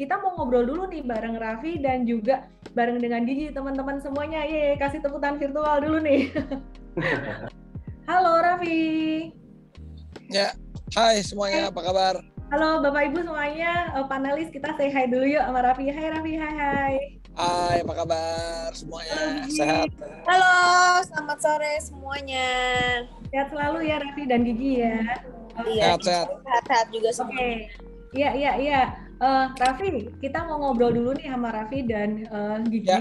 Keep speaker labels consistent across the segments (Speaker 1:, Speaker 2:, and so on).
Speaker 1: kita mau ngobrol dulu nih bareng Raffi dan juga bareng dengan Gigi teman-teman semuanya. Ye, kasih tepuk tangan virtual dulu nih. Halo Raffi.
Speaker 2: Ya, hai semuanya, apa kabar?
Speaker 1: Halo Bapak Ibu semuanya, uh, panelis kita say hi dulu yuk sama Raffi. Hai Raffi, hai hai.
Speaker 2: Hai, apa kabar semuanya? Sehat?
Speaker 3: Halo, selamat sore semuanya.
Speaker 1: Sehat selalu ya Raffi dan Gigi ya.
Speaker 2: Iya, sehat, sehat.
Speaker 3: Sehat-sehat juga semua.
Speaker 1: Oke. Iya, iya, iya. Uh, Raffi, kita mau ngobrol dulu nih sama Raffi dan uh, Gigi. Ya.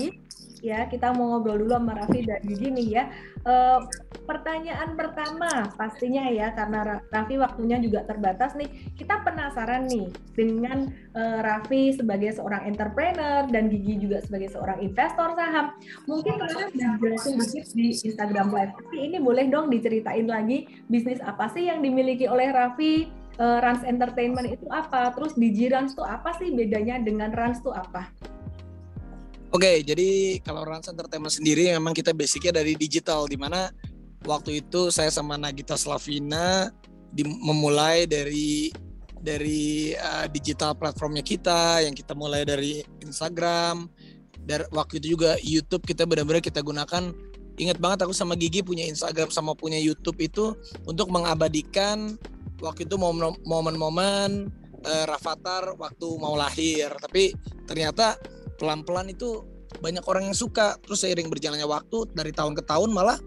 Speaker 1: ya, kita mau ngobrol dulu sama Raffi dan Gigi nih ya. Uh, pertanyaan pertama pastinya ya, karena Raffi waktunya juga terbatas nih. Kita penasaran nih dengan uh, Raffi sebagai seorang entrepreneur dan Gigi juga sebagai seorang investor saham. Mungkin kalian sudah jelasin dikit di Instagram Live, tapi ini boleh dong diceritain lagi bisnis apa sih yang dimiliki oleh Raffi uh, Rans Entertainment itu apa? Terus Digi Rans itu apa sih bedanya dengan Rans itu apa?
Speaker 2: Oke, okay, jadi kalau Rans Entertainment sendiri memang kita basicnya dari digital, di mana waktu itu saya sama Nagita Slavina memulai dari dari uh, digital platformnya kita, yang kita mulai dari Instagram, dan waktu itu juga YouTube kita benar-benar kita gunakan. Ingat banget aku sama Gigi punya Instagram sama punya YouTube itu untuk mengabadikan waktu itu momen-momen uh, Rafathar waktu mau lahir, tapi ternyata pelan-pelan itu banyak orang yang suka. Terus seiring berjalannya waktu dari tahun ke tahun malah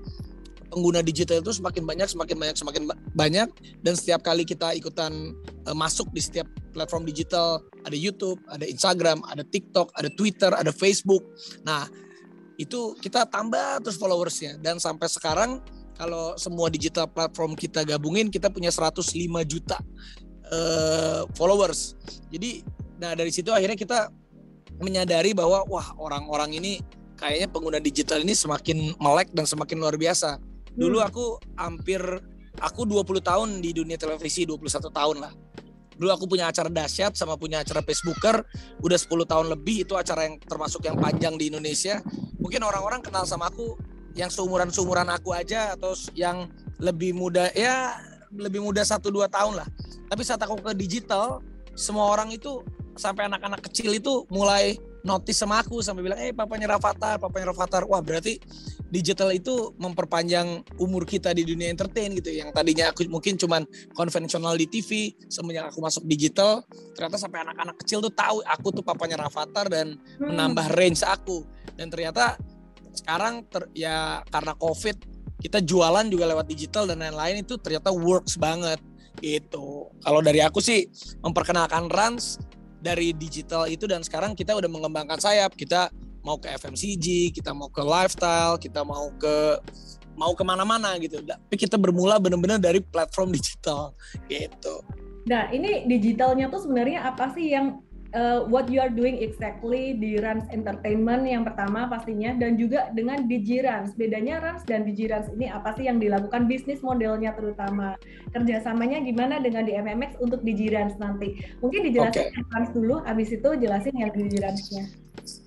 Speaker 2: pengguna digital itu semakin banyak semakin banyak semakin banyak. Dan setiap kali kita ikutan uh, masuk di setiap platform digital ada YouTube ada Instagram ada TikTok ada Twitter ada Facebook. Nah itu kita tambah terus followersnya. Dan sampai sekarang kalau semua digital platform kita gabungin kita punya 105 juta uh, followers jadi nah dari situ akhirnya kita menyadari bahwa wah orang-orang ini kayaknya pengguna digital ini semakin melek dan semakin luar biasa. Dulu hmm. aku hampir aku 20 tahun di dunia televisi, 21 tahun lah. Dulu aku punya acara dahsyat sama punya acara Facebooker udah 10 tahun lebih itu acara yang termasuk yang panjang di Indonesia. Mungkin orang-orang kenal sama aku yang seumuran-seumuran aku aja atau yang lebih muda ya lebih muda 1 2 tahun lah. Tapi saat aku ke digital semua orang itu sampai anak-anak kecil itu mulai notice sama aku sampai bilang, eh papanya Rafathar, papanya Rafathar. Wah berarti digital itu memperpanjang umur kita di dunia entertain gitu. Yang tadinya aku mungkin cuman konvensional di TV, semenjak aku masuk digital, ternyata sampai anak-anak kecil tuh tahu aku tuh papanya Rafathar dan hmm. menambah range aku. Dan ternyata sekarang ter, ya karena COVID kita jualan juga lewat digital dan lain-lain itu ternyata works banget gitu. Kalau dari aku sih memperkenalkan Rans dari digital itu dan sekarang kita udah mengembangkan sayap. Kita mau ke FMCG kita mau ke lifestyle kita mau ke mau ke mana-mana gitu. Tapi kita bermula benar-benar dari platform digital gitu.
Speaker 1: Nah ini digitalnya tuh sebenarnya apa sih yang uh, what you are doing exactly di Rans Entertainment yang pertama pastinya dan juga dengan Digirans. Bedanya Rans dan Digirans ini apa sih yang dilakukan bisnis modelnya terutama kerjasamanya gimana dengan di MMX untuk Digirans nanti? Mungkin dijelasin okay. Rans dulu, habis itu jelasin yang Digiransnya.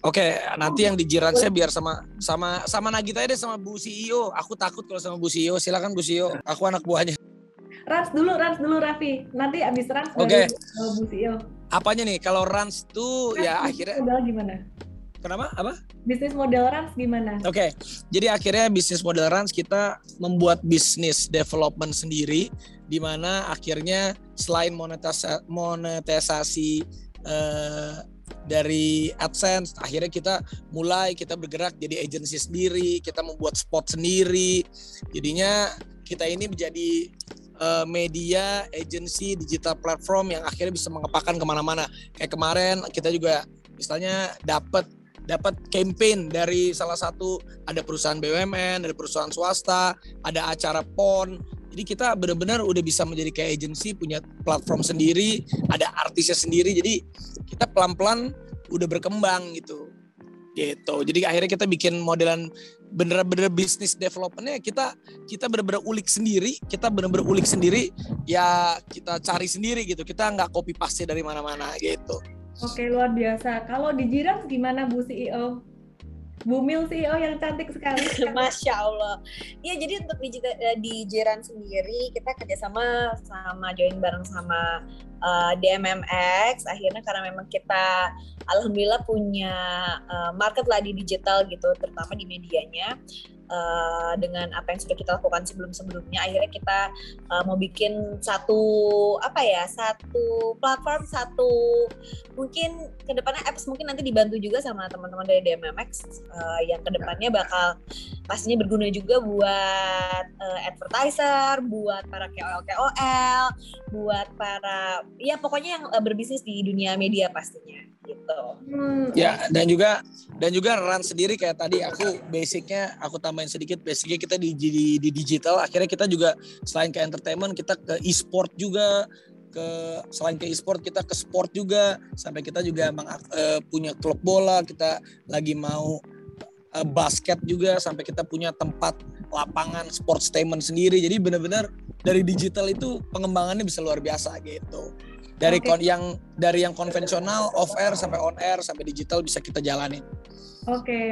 Speaker 2: Oke, okay, nanti yang di Jiransnya biar sama sama sama Nagita deh sama Bu CEO. Aku takut kalau sama Bu CEO. Silakan Bu CEO. Aku anak buahnya.
Speaker 1: Rans dulu, Rans dulu Raffi. Nanti abis Rans okay. Bu CEO.
Speaker 2: Apanya nih? Kalau Rans tuh ya akhirnya
Speaker 1: model gimana?
Speaker 2: Kenapa? Apa?
Speaker 1: Bisnis model Rans gimana?
Speaker 2: Oke. Okay. Jadi akhirnya bisnis model Rans kita membuat bisnis development sendiri di mana akhirnya selain monetisasi, monetisasi uh, dari AdSense akhirnya kita mulai kita bergerak jadi agensi sendiri kita membuat spot sendiri jadinya kita ini menjadi uh, media, agency, digital platform yang akhirnya bisa mengepakkan ke mana-mana. Kayak kemarin kita juga misalnya dapat dapat campaign dari salah satu ada perusahaan BUMN, ada perusahaan swasta, ada acara PON. Jadi kita benar-benar udah bisa menjadi kayak agency, punya platform sendiri, ada artisnya sendiri. Jadi kita pelan-pelan udah berkembang gitu gitu. Jadi akhirnya kita bikin modelan bener-bener bisnis developmentnya kita kita bener-bener ulik sendiri kita bener-bener ulik sendiri ya kita cari sendiri gitu. Kita nggak copy paste dari mana-mana gitu.
Speaker 1: Oke luar biasa. Kalau di Jirang gimana Bu CEO Bu Mil CEO yang cantik sekali.
Speaker 3: Masya Allah. Iya jadi untuk di, eh, di Jiran sendiri kita kerjasama sama join bareng sama uh, DMMX akhirnya karena memang kita alhamdulillah punya uh, market lah di digital gitu terutama di medianya uh, dengan apa yang sudah kita lakukan sebelum-sebelumnya akhirnya kita uh, mau bikin satu apa ya satu platform satu mungkin ke depannya apps mungkin nanti dibantu juga sama teman-teman dari DMMX uh, yang ke depannya bakal pastinya berguna juga buat uh, advertiser, buat para KOL KOL, buat para ya pokoknya yang berbisnis di dunia media pastinya gitu.
Speaker 2: Hmm. Ya dan juga dan juga run sendiri kayak tadi aku basicnya aku tambahin sedikit basicnya kita di, di, di digital. Akhirnya kita juga selain ke entertainment kita ke e-sport juga. Ke selain ke e-sport kita ke sport juga. Sampai kita juga emang uh, punya klub bola kita lagi mau uh, basket juga. Sampai kita punya tempat lapangan sports statement sendiri. Jadi benar-benar dari digital itu pengembangannya bisa luar biasa gitu dari okay. yang dari yang konvensional off air sampai on air sampai digital bisa kita jalani.
Speaker 1: Oke, okay.